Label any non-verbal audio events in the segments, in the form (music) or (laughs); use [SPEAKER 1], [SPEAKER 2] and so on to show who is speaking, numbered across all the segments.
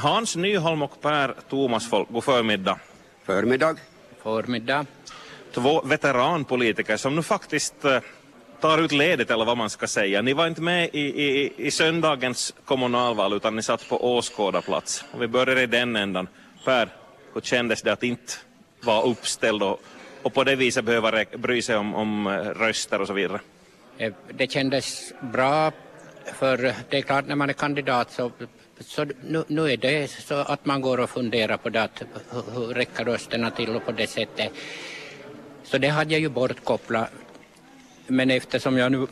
[SPEAKER 1] Hans Nyholm och Per Thomasfolk, god förmiddag.
[SPEAKER 2] Förmiddag.
[SPEAKER 3] Förmiddag.
[SPEAKER 1] Två veteranpolitiker som nu faktiskt eh, tar ut ledigt eller vad man ska säga. Ni var inte med i, i, i söndagens kommunalval utan ni satt på åskådarplats. Och vi börjar i den ändan. Per, hur kändes det att inte vara uppställd och, och på det viset behöva bry sig om, om eh, röster och så vidare?
[SPEAKER 3] Eh, Det kändes bra för det är klart när man är kandidat så, så nu, nu är det så att man går och funderar på det att hur, hur räcker rösterna till och på det sättet. Så det hade jag ju bortkopplat. Men eftersom jag nu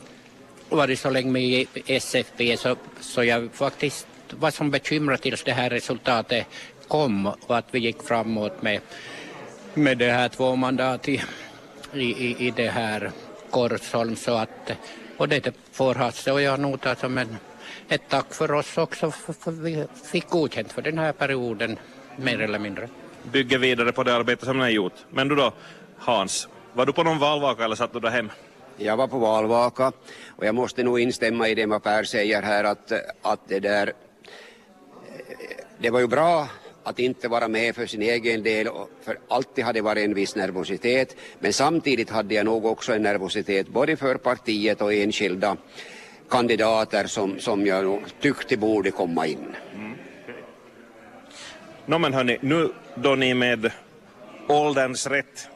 [SPEAKER 3] varit så länge med i SFP så, så jag faktiskt var som bekymrad tills det här resultatet kom och att vi gick framåt med, med det här två mandat i, i, i, det här Korsholm så att och det får Hasse och jag nog som en, ett tack för oss också för, för vi fick godkänt för den här perioden mer eller mindre.
[SPEAKER 1] Bygger vidare på det arbete som ni har gjort. Men du då, Hans, var du på någon valvaka eller satt du där hemma?
[SPEAKER 2] Jag var på valvaka och jag måste nog instämma i det vad Per säger här att, att det där det var ju bra att inte vara med för sin egen del, för alltid hade varit en viss nervositet. Men samtidigt hade jag nog också en nervositet både för partiet och enskilda kandidater som, som jag tyckte borde komma in. Mm.
[SPEAKER 1] Nå men hörni, nu då ni med ålderns rätt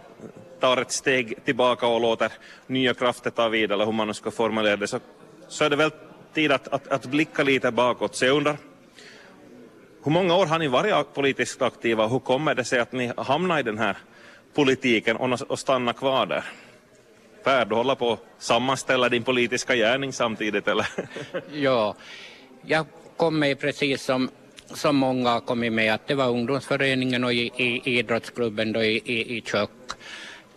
[SPEAKER 1] tar ett steg tillbaka och låter nya krafter ta vid, eller hur man nu ska formulera det, så, så är det väl tid att, att, att blicka lite bakåt. Så jag undrar, hur många år har ni varit politiskt aktiva och hur kommer det sig att ni hamnar i den här politiken och, och stannar kvar där? Per, du håller på att sammanställa din politiska gärning samtidigt, eller? (laughs)
[SPEAKER 3] Ja, jag kom med precis som, som många har kommit med att det var ungdomsföreningen och i, i idrottsklubben då i, i, i Kök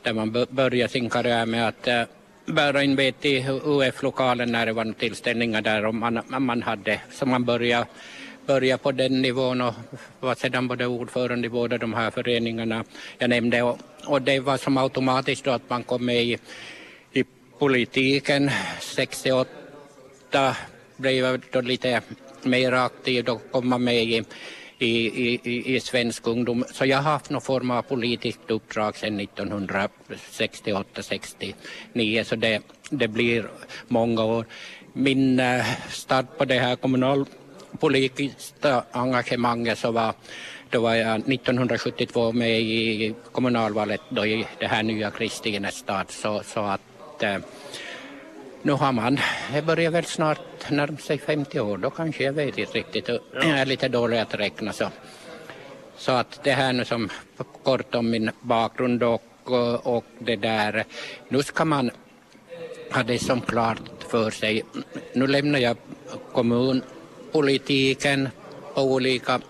[SPEAKER 3] där man började sin karriär med att eh, bära in vet i UF-lokalen när det var tillställningar där och man, man hade, så man började börja på den nivån och var sedan både ordförande i båda de här föreningarna jag nämnde och, och det var som automatiskt då att man kom med i politiken 68 blev jag då lite mer aktiv, då kom man med i, i, i, i, svensk ungdom. Så jag har haft någon form av politiskt uppdrag sedan 1968-69, så det, det blir många år. Min eh, start på det här kommunalpolitiska engagemanget så var då var jag 1972 med i kommunalvalet då i det här nya Kristinestad så, så att eh, nu har man, det börjar väl snart närma sig 50 år, då kanske jag vet inte riktigt. Jag är lite dålig att räkna så. Så att det här nu som kort om min bakgrund och, och det där, nu ska man ha det som klart för sig. Nu lämnar jag kommunpolitiken på olika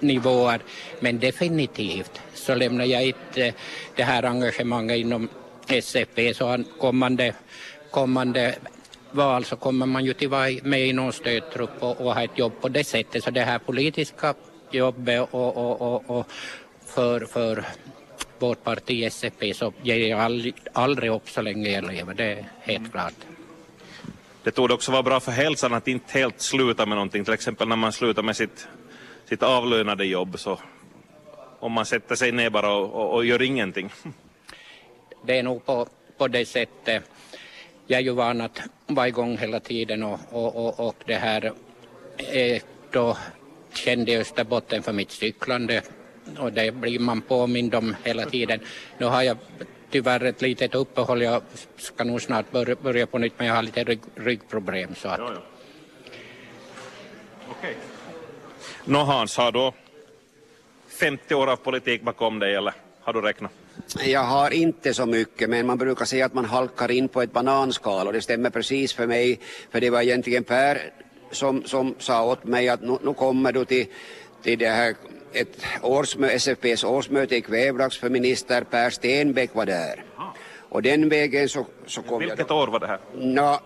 [SPEAKER 3] nivåer, men definitivt så lämnar jag inte det här engagemanget inom SFP så han kommande, kommande val så kommer man ju till vara med i någon stödtrupp och, och ha ett jobb på det sättet. Så det här politiska jobbet och, och, och, och för, för vårt parti SFP så ger jag aldrig, aldrig upp så länge jag lever, det är helt klart.
[SPEAKER 1] Det torde också vara bra för hälsan att inte helt sluta med någonting. Till exempel när man slutar med sitt, sitt avlönade jobb så om man sätter sig ner bara och, och, och gör ingenting. (laughs)
[SPEAKER 3] Det är nog på, på det sättet. Jag är ju van att vara igång hela tiden och, och, och, och det här är då kände jag Österbotten för mitt cyklande och det blir man påmind om hela tiden. Nu har jag tyvärr ett litet uppehåll, jag ska nog snart börja, börja på nytt men jag har lite rygg, ryggproblem så att
[SPEAKER 1] Okej. Nå Hans, har du 50 år av politik bakom dig eller har du räknat?
[SPEAKER 2] Jag har inte så mycket, men man brukar säga att man halkar in på ett bananskal och det stämmer precis för mig, för det var egentligen Per som, som sa åt mig att nu, nu kommer du till, till det här ett årsmö, SFPs årsmöte i kvävlax för minister Per Stenbeck var där. Och den vägen så, så kom jag
[SPEAKER 1] Vilket år var det här?
[SPEAKER 2] Nå,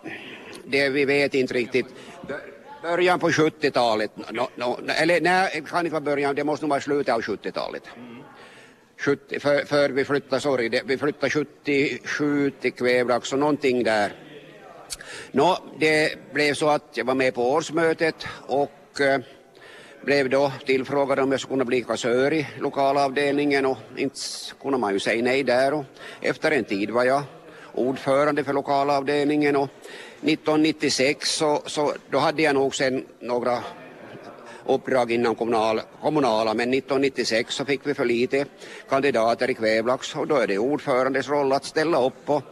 [SPEAKER 2] det vi vet inte riktigt. Bör- Början på 70-talet, nå, nå, eller nej, kan inte vara början, det måste nog vara slutet av 70-talet. 70, för, för vi flyttade, sorry, det, vi flyttade 77 till Kvävlax och någonting där. Nå, det blev så att jag var med på årsmötet och eh, blev då tillfrågad om jag skulle kunna bli kassör i lokalavdelningen och inte kunde man ju säga nej där och efter en tid var jag ordförande för lokalavdelningen och 1996 så, så då hade jag nog sen några uppdrag inom kommunal, kommunala men 1996 så fick vi för lite kandidater i Kvävlax och då är det ordförandes roll att ställa upp och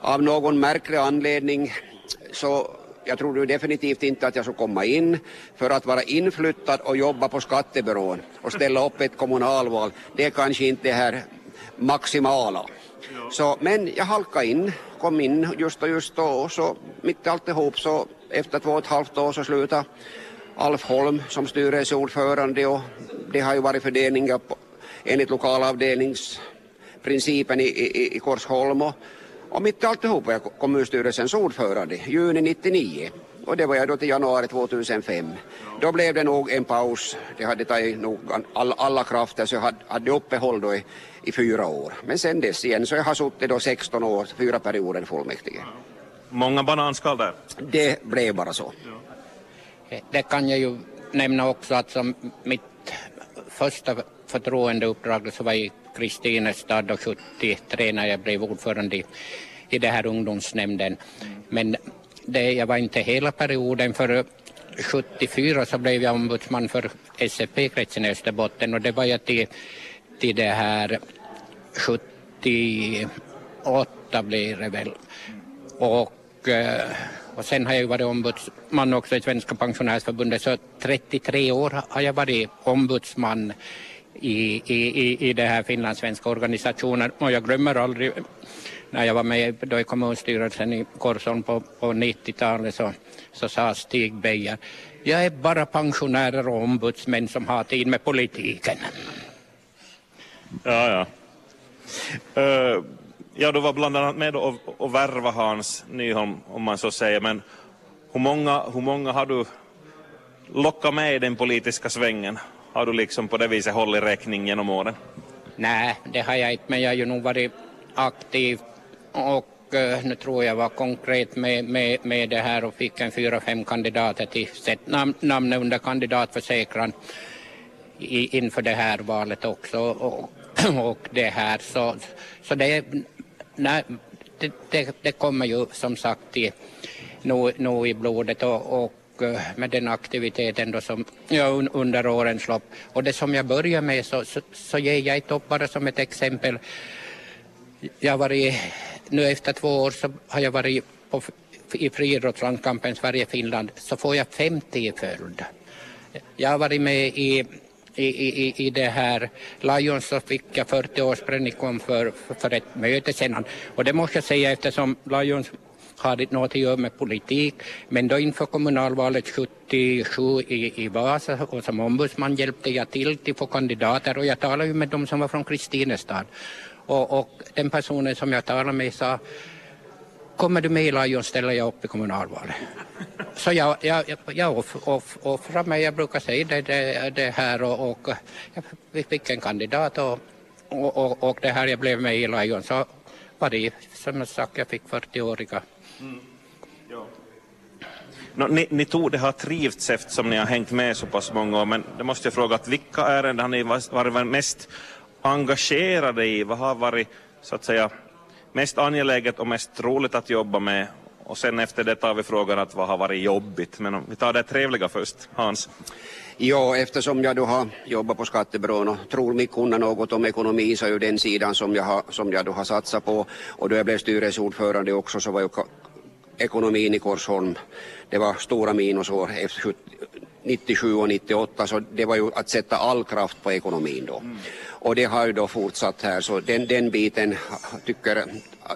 [SPEAKER 2] av någon märklig anledning så jag trodde definitivt inte att jag skulle komma in för att vara inflyttad och jobba på skattebyrån och ställa upp ett kommunalval. Det är kanske inte det här maximala. Så, men jag halkade in, kom in just och just då och så mitt i alltihop så efter två och ett halvt år så slutade Alf Holm som styrelseordförande och det har ju varit fördelningar på, enligt lokalavdelningsprincipen i, i, i Korsholm och, och mitt alltihop var jag kommunstyrelsens ordförande juni 99 och det var jag då till januari 2005. Då blev det nog en paus. Det hade tagit nog all, alla krafter så jag hade, hade uppehåll då i, i fyra år. Men sen dess igen så jag har suttit då 16 år, fyra perioder i fullmäktige.
[SPEAKER 1] Många bananskal där.
[SPEAKER 2] Det blev bara så.
[SPEAKER 3] Det kan jag ju nämna också att som mitt första förtroendeuppdrag så var i Kristinestad och 73 när jag blev ordförande i, i det här ungdomsnämnden. Men det, jag var inte hela perioden för 74 så blev jag ombudsman för SFP-kretsen i Österbotten och det var jag till, till det här 78 blir det väl. Och, eh, och sen har jag varit ombudsman också i Svenska pensionärsförbundet så 33 år har jag varit ombudsman i, i, i det här finlandssvenska organisationen och jag glömmer aldrig när jag var med då i kommunstyrelsen i Korsholm på, på 90-talet så, så sa Stig Beijer jag är bara pensionärer och ombudsmän som har tid med politiken.
[SPEAKER 1] Ja, ja. Uh, ja, du var bland annat med och, och värva Hans Nyholm, om man så säger, men hur många, hur många har du lockat med i den politiska svängen? Har du liksom på det viset hållit räkning genom åren?
[SPEAKER 3] Nej, det har jag inte, men jag har ju nog varit aktiv och eh, nu tror jag var konkret med, med, med det här och fick en fyra, fem kandidater till sitt nam, namn under kandidatförsäkran i, inför det här valet också och, och det här så, så det, nej, det, det, det kommer ju som sagt i, nu, nu i blodet och, och eh, med den aktiviteten då som jag under årens lopp. Och det som jag börjar med så, så, så ger jag ett upp bara som ett exempel. Jag varit nu efter två år så har jag varit på, i friidrottslandskampen Sverige-Finland så får jag 50 i följd. Jag har varit med i i, i, i det här Lions så fick jag 40 års predikon för, för, för ett möte sedan. Och det måste jag säga eftersom Lions har inte något att göra med politik. Men då inför kommunalvalet 77 i, i Vasa och som ombudsman hjälpte jag till till få kandidater och jag talade ju med dem som var från Kristinestad. Och, och den personen som jag talade med sa kommer du med i Lions ställer jag upp i kommunalvalet. Så jag, jag, jag off, off, offrar mig, jag brukar säga det, det, det här och, och vi fick en kandidat och, och, och, det här jag blev med i Lions så var det som jag sagt, jag fick 40-åriga. Mm.
[SPEAKER 1] Ja. No, ni, ni tog det har trivts eftersom ni har hängt med så pass många år men det måste jag fråga att vilka ärenden har ni varit mest engagerade i? Vad har varit så att säga mest angeläget och mest roligt att jobba med? Och sen efter det tar vi frågan att vad har varit jobbigt? Men om vi tar det trevliga först, Hans.
[SPEAKER 2] Ja, eftersom jag då har jobbat på skattebyrån och tror mig kunna något om ekonomi så är ju den sidan som jag, har, som jag då har satsat på och då jag blev styrelseordförande också så var ju ekonomin i Korsholm, det var stora minusår efter 97 och 98 så det var ju att sätta all kraft på ekonomin då. Mm. Och det har ju då fortsatt här så den, den biten tycker,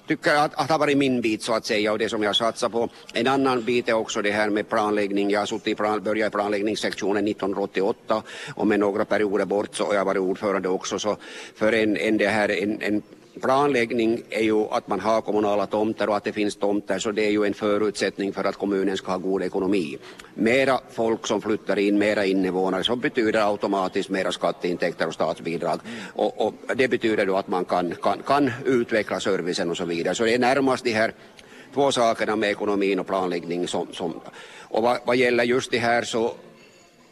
[SPEAKER 2] tycker att, att har varit min bit så att säga och det som jag satsar på. En annan bit är också det här med planläggning. Jag har suttit i plan, började i planläggningssektionen 1988 och med några perioder bort så har jag varit ordförande också så för en, en, det här, en, en planläggning är ju att man har kommunala tomter och att det finns tomter så det är ju en förutsättning för att kommunen ska ha god ekonomi. Mera folk som flyttar in, mera invånare så betyder automatiskt mera skatteintäkter och statsbidrag och, och det betyder då att man kan, kan, kan utveckla servicen och så vidare. Så det är närmast de här två sakerna med ekonomin och planläggning som, som och vad, vad gäller just det här så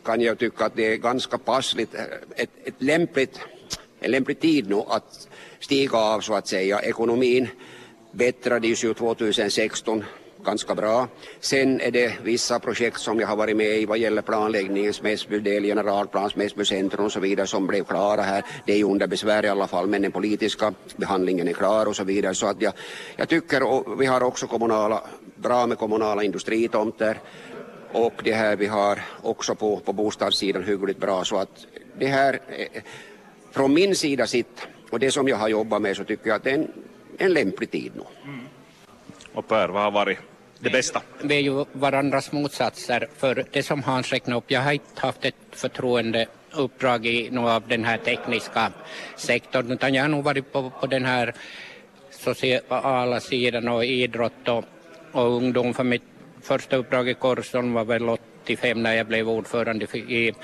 [SPEAKER 2] kan jag tycka att det är ganska passligt, ett, ett lämpligt, en lämplig tid nu att stiga av så att säga. Ekonomin bättrades ju 2016 ganska bra. Sen är det vissa projekt som jag har varit med i vad gäller planläggningen, Smedsbydel, generalplan, Smedsby centrum och så vidare som blev klara här. Det är ju under besvär i alla fall men den politiska behandlingen är klar och så vidare. Så att jag, jag tycker, och vi har också kommunala, bra med kommunala industritomter och det här vi har också på, på bostadssidan hyggligt bra så att det här eh, från min sida sitt och det som jag har jobbat med så tycker jag att det är en, en lämplig tid nu. Mm.
[SPEAKER 1] Och Per, vad har varit det bästa?
[SPEAKER 3] Vi är ju varandras motsatser. För det som Hans räknade upp, jag har inte haft ett förtroende uppdrag i någon av den här tekniska sektorn utan jag har nog varit på, på den här sociala sidan och idrott och, och ungdom. För mitt första uppdrag i Korsholm var väl 85 när jag blev ordförande i, i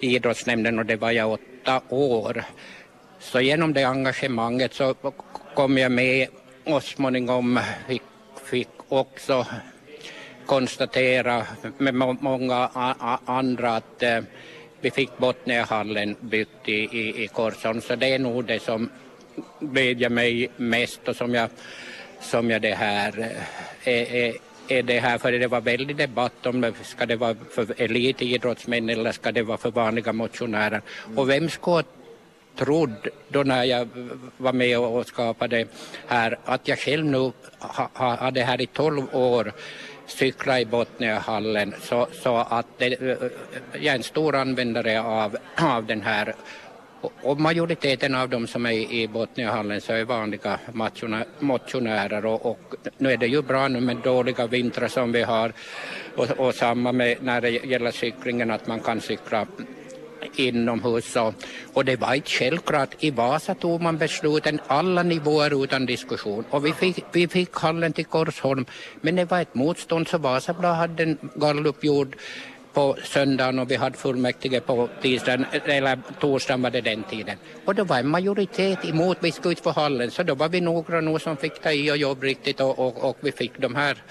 [SPEAKER 3] idrottsnämnden och det var jag åtta år. Så genom det engagemanget så kom jag med och småningom fick, fick också konstatera med många andra att eh, vi fick Botniahallen byggt i, i, i Korsholm. Så det är nog det som glädjer mig mest och som jag, som jag det här eh, är, är, är det här, för det var väldigt debatt om det. Ska det vara för elitidrottsmän eller ska det vara för vanliga motionärer. Och vem ska trodd då när jag var med och skapade här att jag själv nu ha, hade här i 12 år cykla i Botniahallen så, så att det, eh, jag är en stor användare av, (clears throat) av den här. Och majoriteten av dem som är i Botniahallen så är vanliga motionärer och, och, nu är det ju bra nu med dåliga vintrar som vi har. Och, och samma med när det gäller cyklingen att man kan cykla inomhus. Och, och det var inte självklart. I Vasa tog man besluten alla nivåer utan diskussion. Och vi fick, vi fick hallen till Korsholm. Men det var ett motstånd så Vasablad hade en gallup gjord på söndagen och vi hade fullmäktige på tisdagen, eller torsdagen var det den tiden. Och då var en majoritet emot vi skulle ut få hallen så då var vi några nog som fick ta i och jobba riktigt och, och, och, vi fick de här,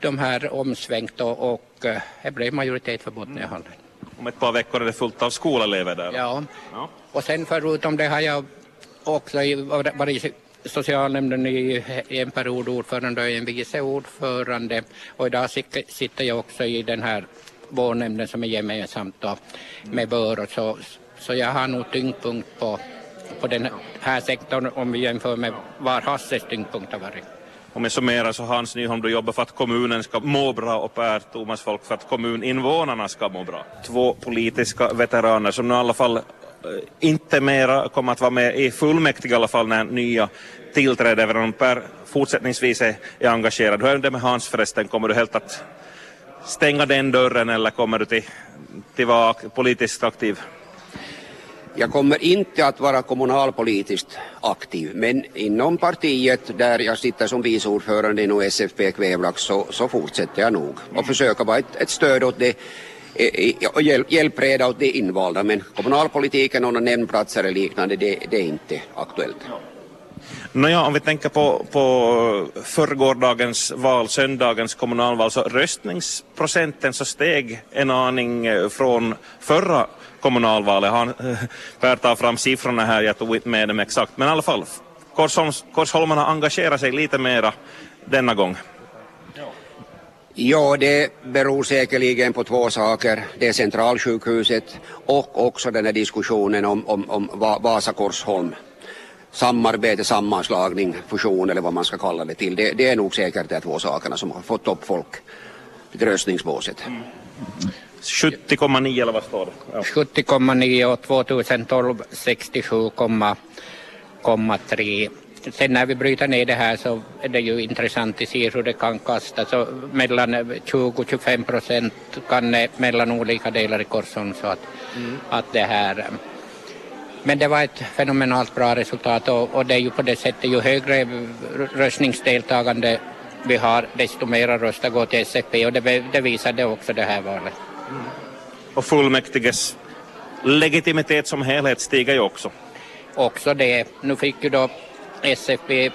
[SPEAKER 3] de här omsvängt och, och eh, det blev majoritet för Botniahallen.
[SPEAKER 1] Om ett par veckor är det fullt av skolelever där.
[SPEAKER 3] Ja. ja. Och sen förutom det har jag också varit i socialnämnden i en period ordförande och en vice ordförande. Och idag sitter jag också i den här vårdnämnden som är gemensamt då, med bör och så. Så jag har nog tyngdpunkt på, på den här sektorn om vi jämför med var Hasses tyngdpunkt har varit.
[SPEAKER 1] Om jag summerar så Hans Nyholm, du jobbar för att kommunen ska må bra och Per Thomas Folk för att kommuninvånarna ska må bra. Två politiska veteraner som nu i alla fall eh, inte mera kommer att vara med i fullmäktige i alla fall när nya tillträder, även om Per fortsättningsvis är, är engagerad. Hur är det med Hans förresten? Kommer du helt att stänga den dörren eller kommer du till, till vara politiskt aktiv?
[SPEAKER 2] Jag kommer inte att vara kommunalpolitiskt aktiv, men inom partiet där jag sitter som vice ordförande inom SFP Kvävlax så, så fortsätter jag nog och försöka vara ett, ett stöd åt det och hjälp, hjälpreda åt de invalda, men kommunalpolitiken och nämndplatser eller liknande, det, det är inte aktuellt.
[SPEAKER 1] Nåja, om vi tänker på, på förrgårdagens val, söndagens kommunalval, så röstningsprocenten så steg en aning eh, från förra kommunalvalet. Han, Per tar fram siffrorna här, jag tog inte med dem exakt. Men i alla fall, Korsholms, Korsholmarna engagerar sig lite mera denna gång.
[SPEAKER 2] Ja, det beror säkerligen på två saker. Det är centralsjukhuset och också den här diskussionen om, om, om Vasa Korsholm. Samarbete, sammanslagning, fusion eller vad man ska kalla det till. Det, det är nog säkert de två sakerna som har fått upp folk till röstningsbåset. Mm.
[SPEAKER 1] 70,9 eller vad står det?
[SPEAKER 3] Ja. 70,9 och 2012 67,3. Sen när vi bryter ner det här så är det ju intressant att se hur det kan kastas. Så mellan 20-25 procent kan mellan olika delar i Korsholm så att, mm. att det här men det var ett fenomenalt bra resultat och, och det är ju på det sättet ju högre röstningsdeltagande vi har desto mera röster går till SFP och det, det visade också det här valet.
[SPEAKER 1] Och fullmäktiges legitimitet som helhet stiger ju också.
[SPEAKER 3] Också det. Nu fick ju då SFP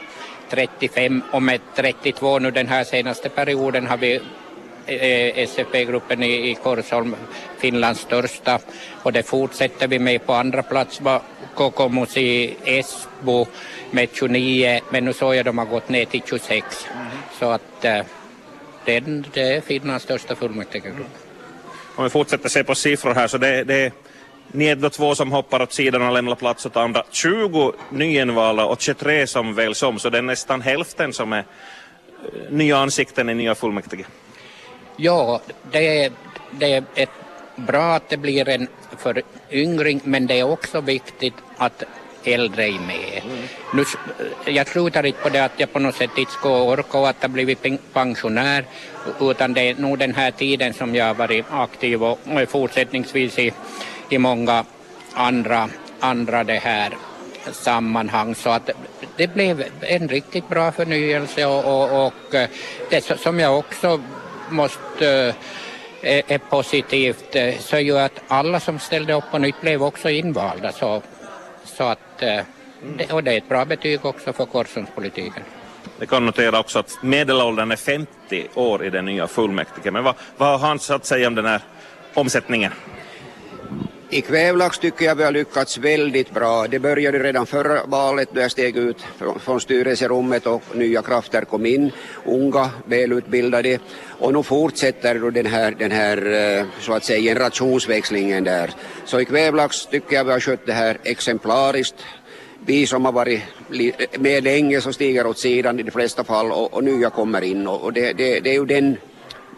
[SPEAKER 3] 35 och med 32 nu den här senaste perioden har vi SFP-gruppen i, i Korsholm, Finlands största. Och det fortsätter vi med. På andra plats var Kokomus i Esbo med 29, men nu såg jag de har gått ner till 26. Mm. Så att eh, den, det är Finlands största fullmäktigegrupp.
[SPEAKER 1] Om vi fortsätter se på siffror här så det, det ni är då två som hoppar åt sidan och lämnar plats åt andra. 20 nyinvalda och 23 som väljs om, så det är nästan hälften som är eh, nya ansikten i nya fullmäktige.
[SPEAKER 3] Ja, det är, det är ett bra att det blir en föryngring, men det är också viktigt att äldre är med. Mm. Nu, jag slutar inte på det att jag på något sätt inte ska orka och att jag blivit pensionär, utan det är nog den här tiden som jag har varit aktiv och fortsättningsvis i i många andra, andra det här sammanhang så att det blev en riktigt bra förnyelse och, och, och eh, det som jag också måste eh, är, positivt eh, så är ju att alla som ställde upp på nytt blev också invalda så, så att eh, och det är ett bra betyg också för Korsundspolitiken.
[SPEAKER 1] Jag kan notera också att medelåldern är 50 år i den nya fullmäktige. Men vad, vad har han att säga om den här omsättningen?
[SPEAKER 2] I Kvävlax tycker jag vi har lyckats väldigt bra. Det började redan förra valet då jag steg ut från styrelserummet och nya krafter kom in, unga, välutbildade. Och nu fortsätter då den här, den här eh, så att säga generationsväxlingen där. Så i Kvävlax tycker jag vi har skött det här exemplariskt. Vi som har varit med länge så stiger åt sidan i de flesta fall och, och nya kommer in och, det, det, det, är ju den,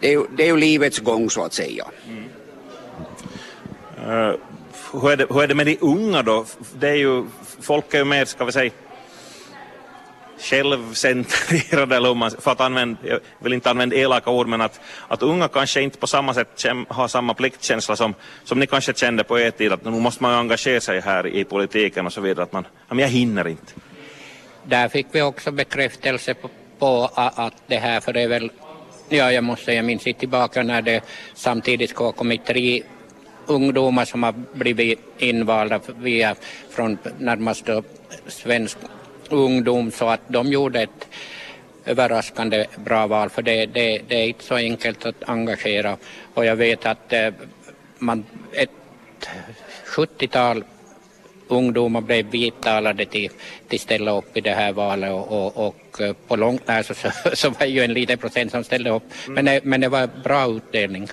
[SPEAKER 2] det är ju, det är ju livets gång så att säga. Mm.
[SPEAKER 1] Uh, hur, är det, hur är det med de unga då? Det är ju, folk är ju mer, ska vi säga, självcentrerade, eller man, för att använda, jag vill inte använda elaka ord, men att, att unga kanske inte på samma sätt har samma pliktkänsla som, som ni kanske kände på er tid, att nu måste man engagera sig här i politiken och så vidare, att man, men jag hinner inte.
[SPEAKER 3] Där fick vi också bekräftelse på, på att det här, för det är väl, ja jag måste säga, jag minns inte tillbaka när det samtidigt kom kommit tre ungdomar som har blivit invalda via, från närmast svensk ungdom så att de gjorde ett överraskande bra val för det, det, det är inte så enkelt att engagera och jag vet att eh, man, ett 70-tal ungdomar blev vidtalade till, till ställa upp i det här valet och, och, och eh, på långt när så, så, så var ju en liten procent som ställde upp mm. men, det, men det var bra utdelning.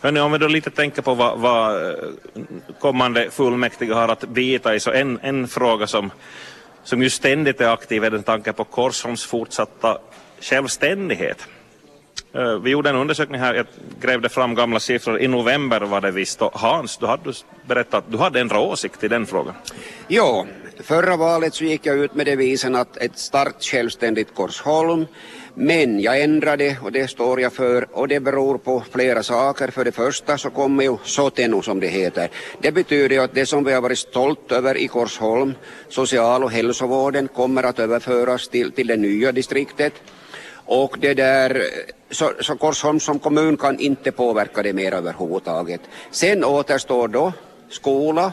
[SPEAKER 1] Hörrni, om vi då lite tänker på vad, vad eh, kommande fullmäktige har att bita i, så en, en fråga som, som ju ständigt är aktiv är den tanken på Korsholms fortsatta självständighet. Eh, vi gjorde en undersökning här, jag grävde fram gamla siffror, i november var det visst. Och Hans, du hade berättat att du hade en åsikt i den frågan.
[SPEAKER 2] Ja, förra valet så gick jag ut med devisen att ett starkt självständigt Korsholm men jag ändrade och det står jag för och det beror på flera saker. För det första så kommer ju Sotenu som det heter. Det betyder ju att det som vi har varit stolt över i Korsholm, social och hälsovården, kommer att överföras till, till det nya distriktet. Och det där, så, så Korsholm som kommun kan inte påverka det mer överhuvudtaget. Sen återstår då skola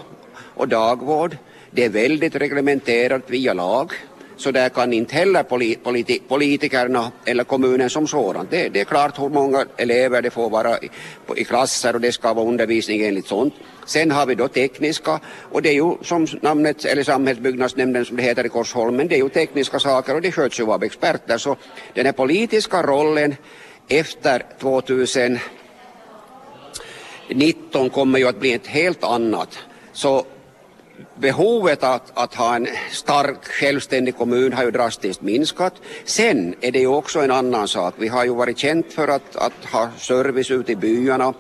[SPEAKER 2] och dagvård. Det är väldigt reglementerat via lag. Så där kan inte heller politi politikerna eller kommunen som sådan. Det, det, är klart hur många elever det får vara i, i klasser och det ska vara undervisning enligt sånt. Sen har vi då tekniska och det är ju som namnet eller samhällsbyggnadsnämnden som det heter i Korsholmen, det är ju tekniska saker och det sköts ju av experter. Så den här politiska rollen efter 2019 kommer ju att bli ett helt annat. Så behovet att, att ha en stark självständig kommun har ju drastiskt minskat. Sen är det ju också en annan sak. Vi har ju varit känt för att, att ha service ute i byarna.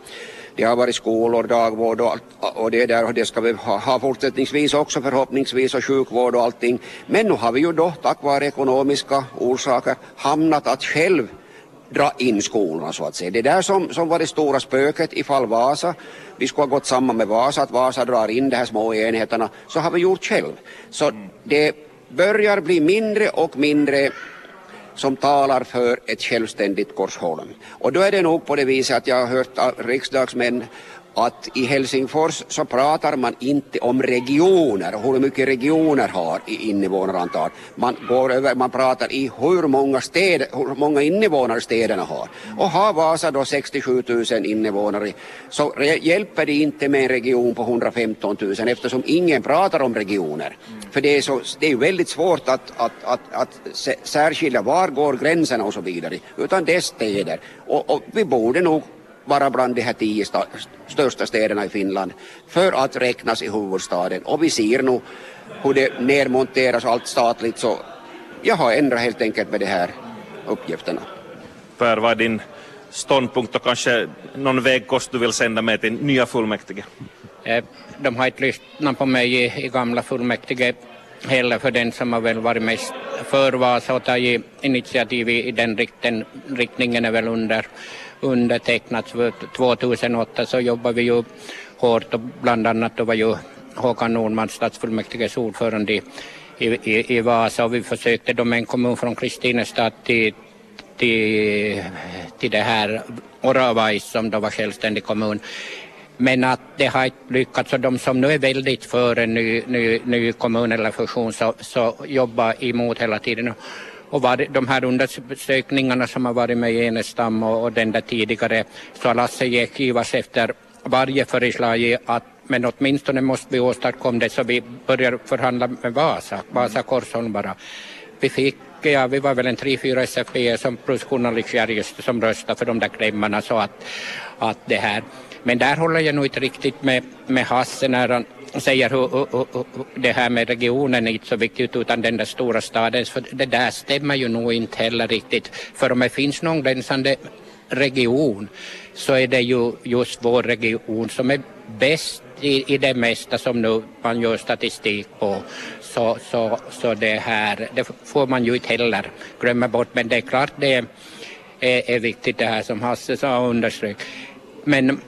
[SPEAKER 2] Det har varit skolor, dagvård och, och det där och det ska vi ha, ha fortsättningsvis också förhoppningsvis och sjukvård och allting. Men nu har vi ju då tack vare ekonomiska orsaker hamnat att själv dra in skolorna så att säga. Det där som, som var det stora spöket ifall Vasa, vi skulle ha gått samman med Vasa, att Vasa drar in de här små enheterna, så har vi gjort själv. Så det börjar bli mindre och mindre som talar för ett självständigt Korsholm. Och då är det nog på det viset att jag har hört riksdagsmän att i Helsingfors så pratar man inte om regioner och hur mycket regioner har i invånarantal. Man, går över, man pratar i hur många, städer, hur många invånare städerna har. Och har Vasa då 67 000 invånare så hjälper det inte med en region på 115 000 eftersom ingen pratar om regioner. För det är, så, det är väldigt svårt att, att, att, att särskilja var går gränserna och så vidare. Utan det är städer. Och, och vi borde nog vara bland de här tio sta största städerna i Finland för att räknas i huvudstaden. Och vi ser nu hur det nedmonteras allt statligt så jag har ändrat helt enkelt med de här uppgifterna.
[SPEAKER 1] Per, vad är din ståndpunkt och kanske någon vägkost du vill sända med till nya fullmäktige?
[SPEAKER 3] Eh, de har inte lyssnat på mig i, i gamla fullmäktige heller för den som har väl varit mest för Vasa och tagit initiativ i den riktningen, riktningen är väl under undertecknats. För 2008 så jobbade vi ju hårt och bland annat då var ju Håkan Nordman stadsfullmäktiges ordförande i, i, i Vasa och vi försökte då med en kommun från Kristinestad till, till, till det här Oravais som då var självständig kommun. Men att det har inte lyckats och de som nu är väldigt för en ny, ny, ny kommun eller fusion så, så jobbar emot hela tiden. Och var, de här undersökningarna som har varit med Enestam och, och den där tidigare så har Lasse Gekivas efter varje förslag att men åtminstone måste vi åstadkomma det så vi börjar förhandla med Vasa, Vasa Korsholm bara. Vi fick, ja vi var väl en tre, fyra SFP som plus journalist som röstade för de där klämmarna så att, att det här. Men där håller jag nog inte riktigt med, med Hasse när han säger hur, hur, hur, det här med regionen är inte så viktigt utan den där stora staden. För det där stämmer ju nog inte heller riktigt. För om det finns någon gränsande region så är det ju just vår region som är bäst i, i det mesta som nu man gör statistik på. Så, så, så det här, det får man ju inte heller glömma bort. Men det är klart det är, är, är viktigt det här som Hasse sa och underströk. Men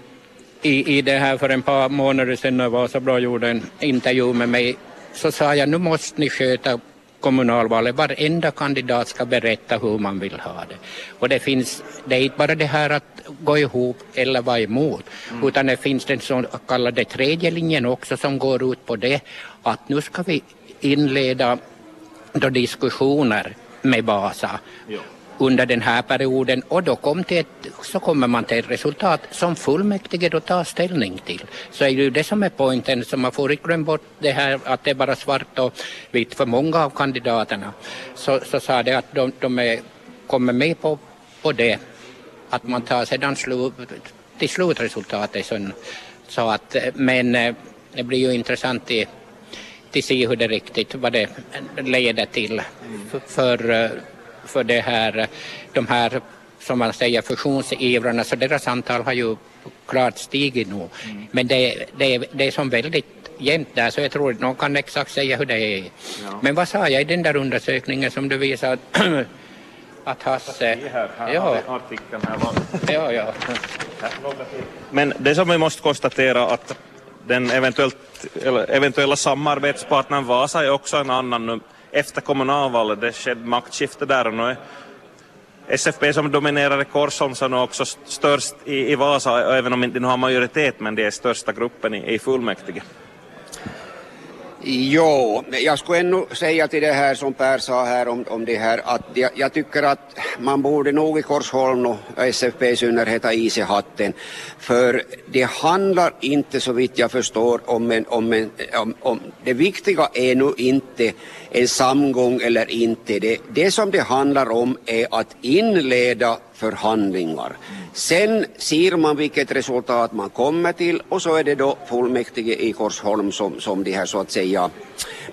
[SPEAKER 3] i, i det här för en par månader sedan när Vasabladet gjorde en intervju med mig så sa jag nu måste ni sköta kommunalvalet. Varenda kandidat ska berätta hur man vill ha det. Och det finns, det är inte bara det här att gå ihop eller vara emot, mm. utan det finns den så kallade tredje linjen också som går ut på det att nu ska vi inleda då diskussioner med Vasa. Ja under den här perioden och då kom till ett, så kommer man till ett resultat som fullmäktige då tar ställning till. Så är det ju det som är poängen, så man får inte glömma bort det här att det är bara svart och vitt för många av kandidaterna. Så, så sa det att de, de är, kommer med på, på det, att man tar sedan slu, till slutresultatet. Så, så att, eh, men eh, det blir ju intressant i, till se hur det riktigt, vad det leder till. För, för för det här, de här som man säger fusionsivrarna så deras antal har ju klart stigit nu. Mm. Men det, det, det är som väldigt jämnt där så jag tror att någon kan exakt säga hur det är. Ja. Men vad sa jag i den där undersökningen som du visade att (clears throat) Hasse...
[SPEAKER 1] Här, här ja. artikeln här var...
[SPEAKER 3] ja, ja.
[SPEAKER 1] Men det som vi måste konstatera att den eventuellt, eventuella samarbetspartnern Vasa är också en annan nu efter kommunalvalet. Det skedde maktskifte där och nu är SFP som dominerade Korsholm och också störst i, i Vasa, även om inte nu har majoritet, men det är största gruppen i, i fullmäktige.
[SPEAKER 2] Jo, jag skulle ännu säga till det här som Per sa här om, om det här att jag, jag tycker att man borde nog i Korsholm och SFP i synnerhet ha is i hatten. För det handlar inte så vitt jag förstår om en, om en om, om, det viktiga är nu inte en samgång eller inte. Det, det som det handlar om är att inleda förhandlingar. Sen ser man vilket resultat man kommer till och så är det då fullmäktige i Korsholm som, som de här så att säga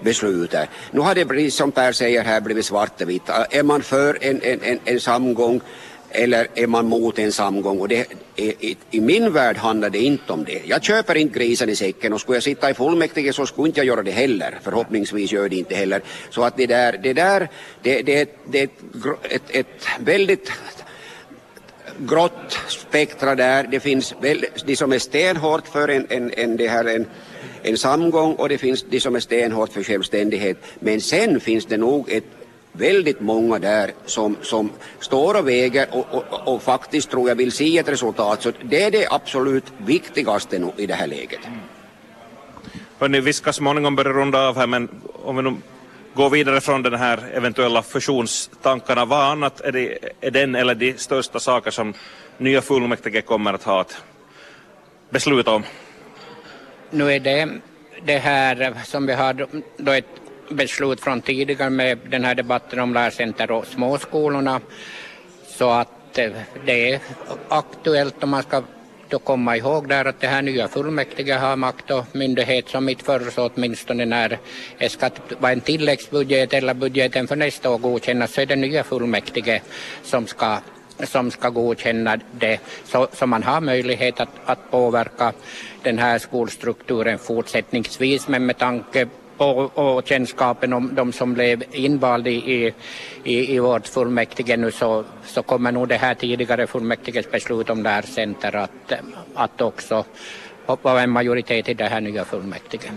[SPEAKER 2] beslutar. Nu har det blivit, som Per säger här, blivit svart och vitt. Är man för en, en, en, en samgång eller är man mot en samgång? Och det, i, I min värld handlar det inte om det. Jag köper inte grisen i säcken och skulle jag sitta i fullmäktige så skulle inte jag göra det heller. Förhoppningsvis gör det inte heller. Så att det där, det där, det, det, det är ett, ett, ett väldigt grått spektra där. Det finns väl, de som är stenhårt för en, en, en, det här, en, en samgång och det finns de som är stenhårt för självständighet. Men sen finns det nog ett väldigt många där som, som står och väger och, och, och faktiskt tror jag vill se ett resultat. Så det är det absolut viktigaste nu i det här läget.
[SPEAKER 1] Hörni, vi ska småningom börja runda av här men om vi nu Gå vidare från den här eventuella fusionstankarna, vad annat är, det, är den eller de största saker som nya fullmäktige kommer att ha att besluta om?
[SPEAKER 3] Nu är det det här som vi har då ett beslut från tidigare med den här debatten om lärcenter och småskolorna. Så att eh, det är aktuellt om man ska viktigt att komma ihåg där att det här nya fullmäktige har makt och myndighet som mitt föreslår åtminstone när det ska vara en tilläggsbudget eller budgeten för nästa år godkännas så är det nya fullmäktige som ska som ska godkänna det. Så, så man har möjlighet att, att påverka den här skolstrukturen fortsättningsvis men med tanke och, och kännskapen om de som blev invalda i, i, i vårt fullmäktige nu så, så kommer nog det här tidigare fullmäktiges beslut om lärcenter att, att också vara en majoritet i det här nya fullmäktige.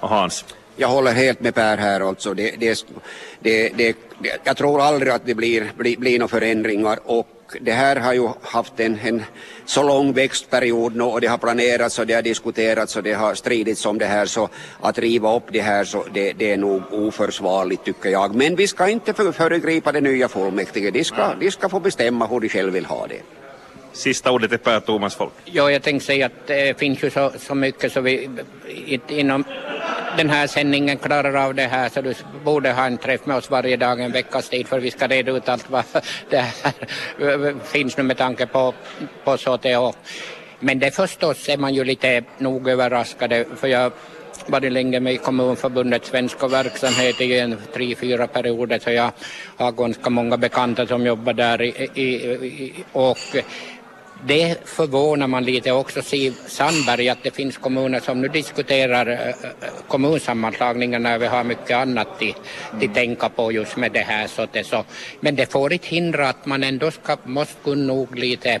[SPEAKER 1] Och Hans?
[SPEAKER 2] Jag håller helt med Per här alltså. Det, det, det, det, jag tror aldrig att det blir, blir, blir några förändringar och det här har ju haft en, en så lång växtperiod nu och det har planerats och det har diskuterats och det har stridits om det här så att riva upp det här så det, det är nog oförsvarligt tycker jag. Men vi ska inte föregripa det nya fullmäktige. De ska, de ska få bestämma hur de själva vill ha det.
[SPEAKER 1] Sista ordet är Per Thomas Folk.
[SPEAKER 3] Ja, jag tänkte säga att det finns ju så, så mycket så vi inom den här sändningen klarar av det här så du borde ha en träff med oss varje dag en veckas tid för vi ska reda ut allt vad (laughs) det här (laughs) finns nu med tanke på, på så det Men det förstås är man ju lite nog överraskade för jag varit länge med i Kommunförbundets svenska verksamhet i en tre, fyra perioder så jag har ganska många bekanta som jobbar där i, i, i, och det förvånar man lite också Siv Sandberg att det finns kommuner som nu diskuterar äh, kommunsammanslagningar när vi har mycket annat att mm. tänka på just med det här. Så det så. Men det får inte hindra att man ändå ska, måste kunna nog lite,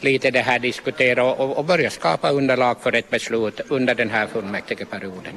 [SPEAKER 3] lite det här diskutera och, och börja skapa underlag för ett beslut under den här fullmäktigeperioden.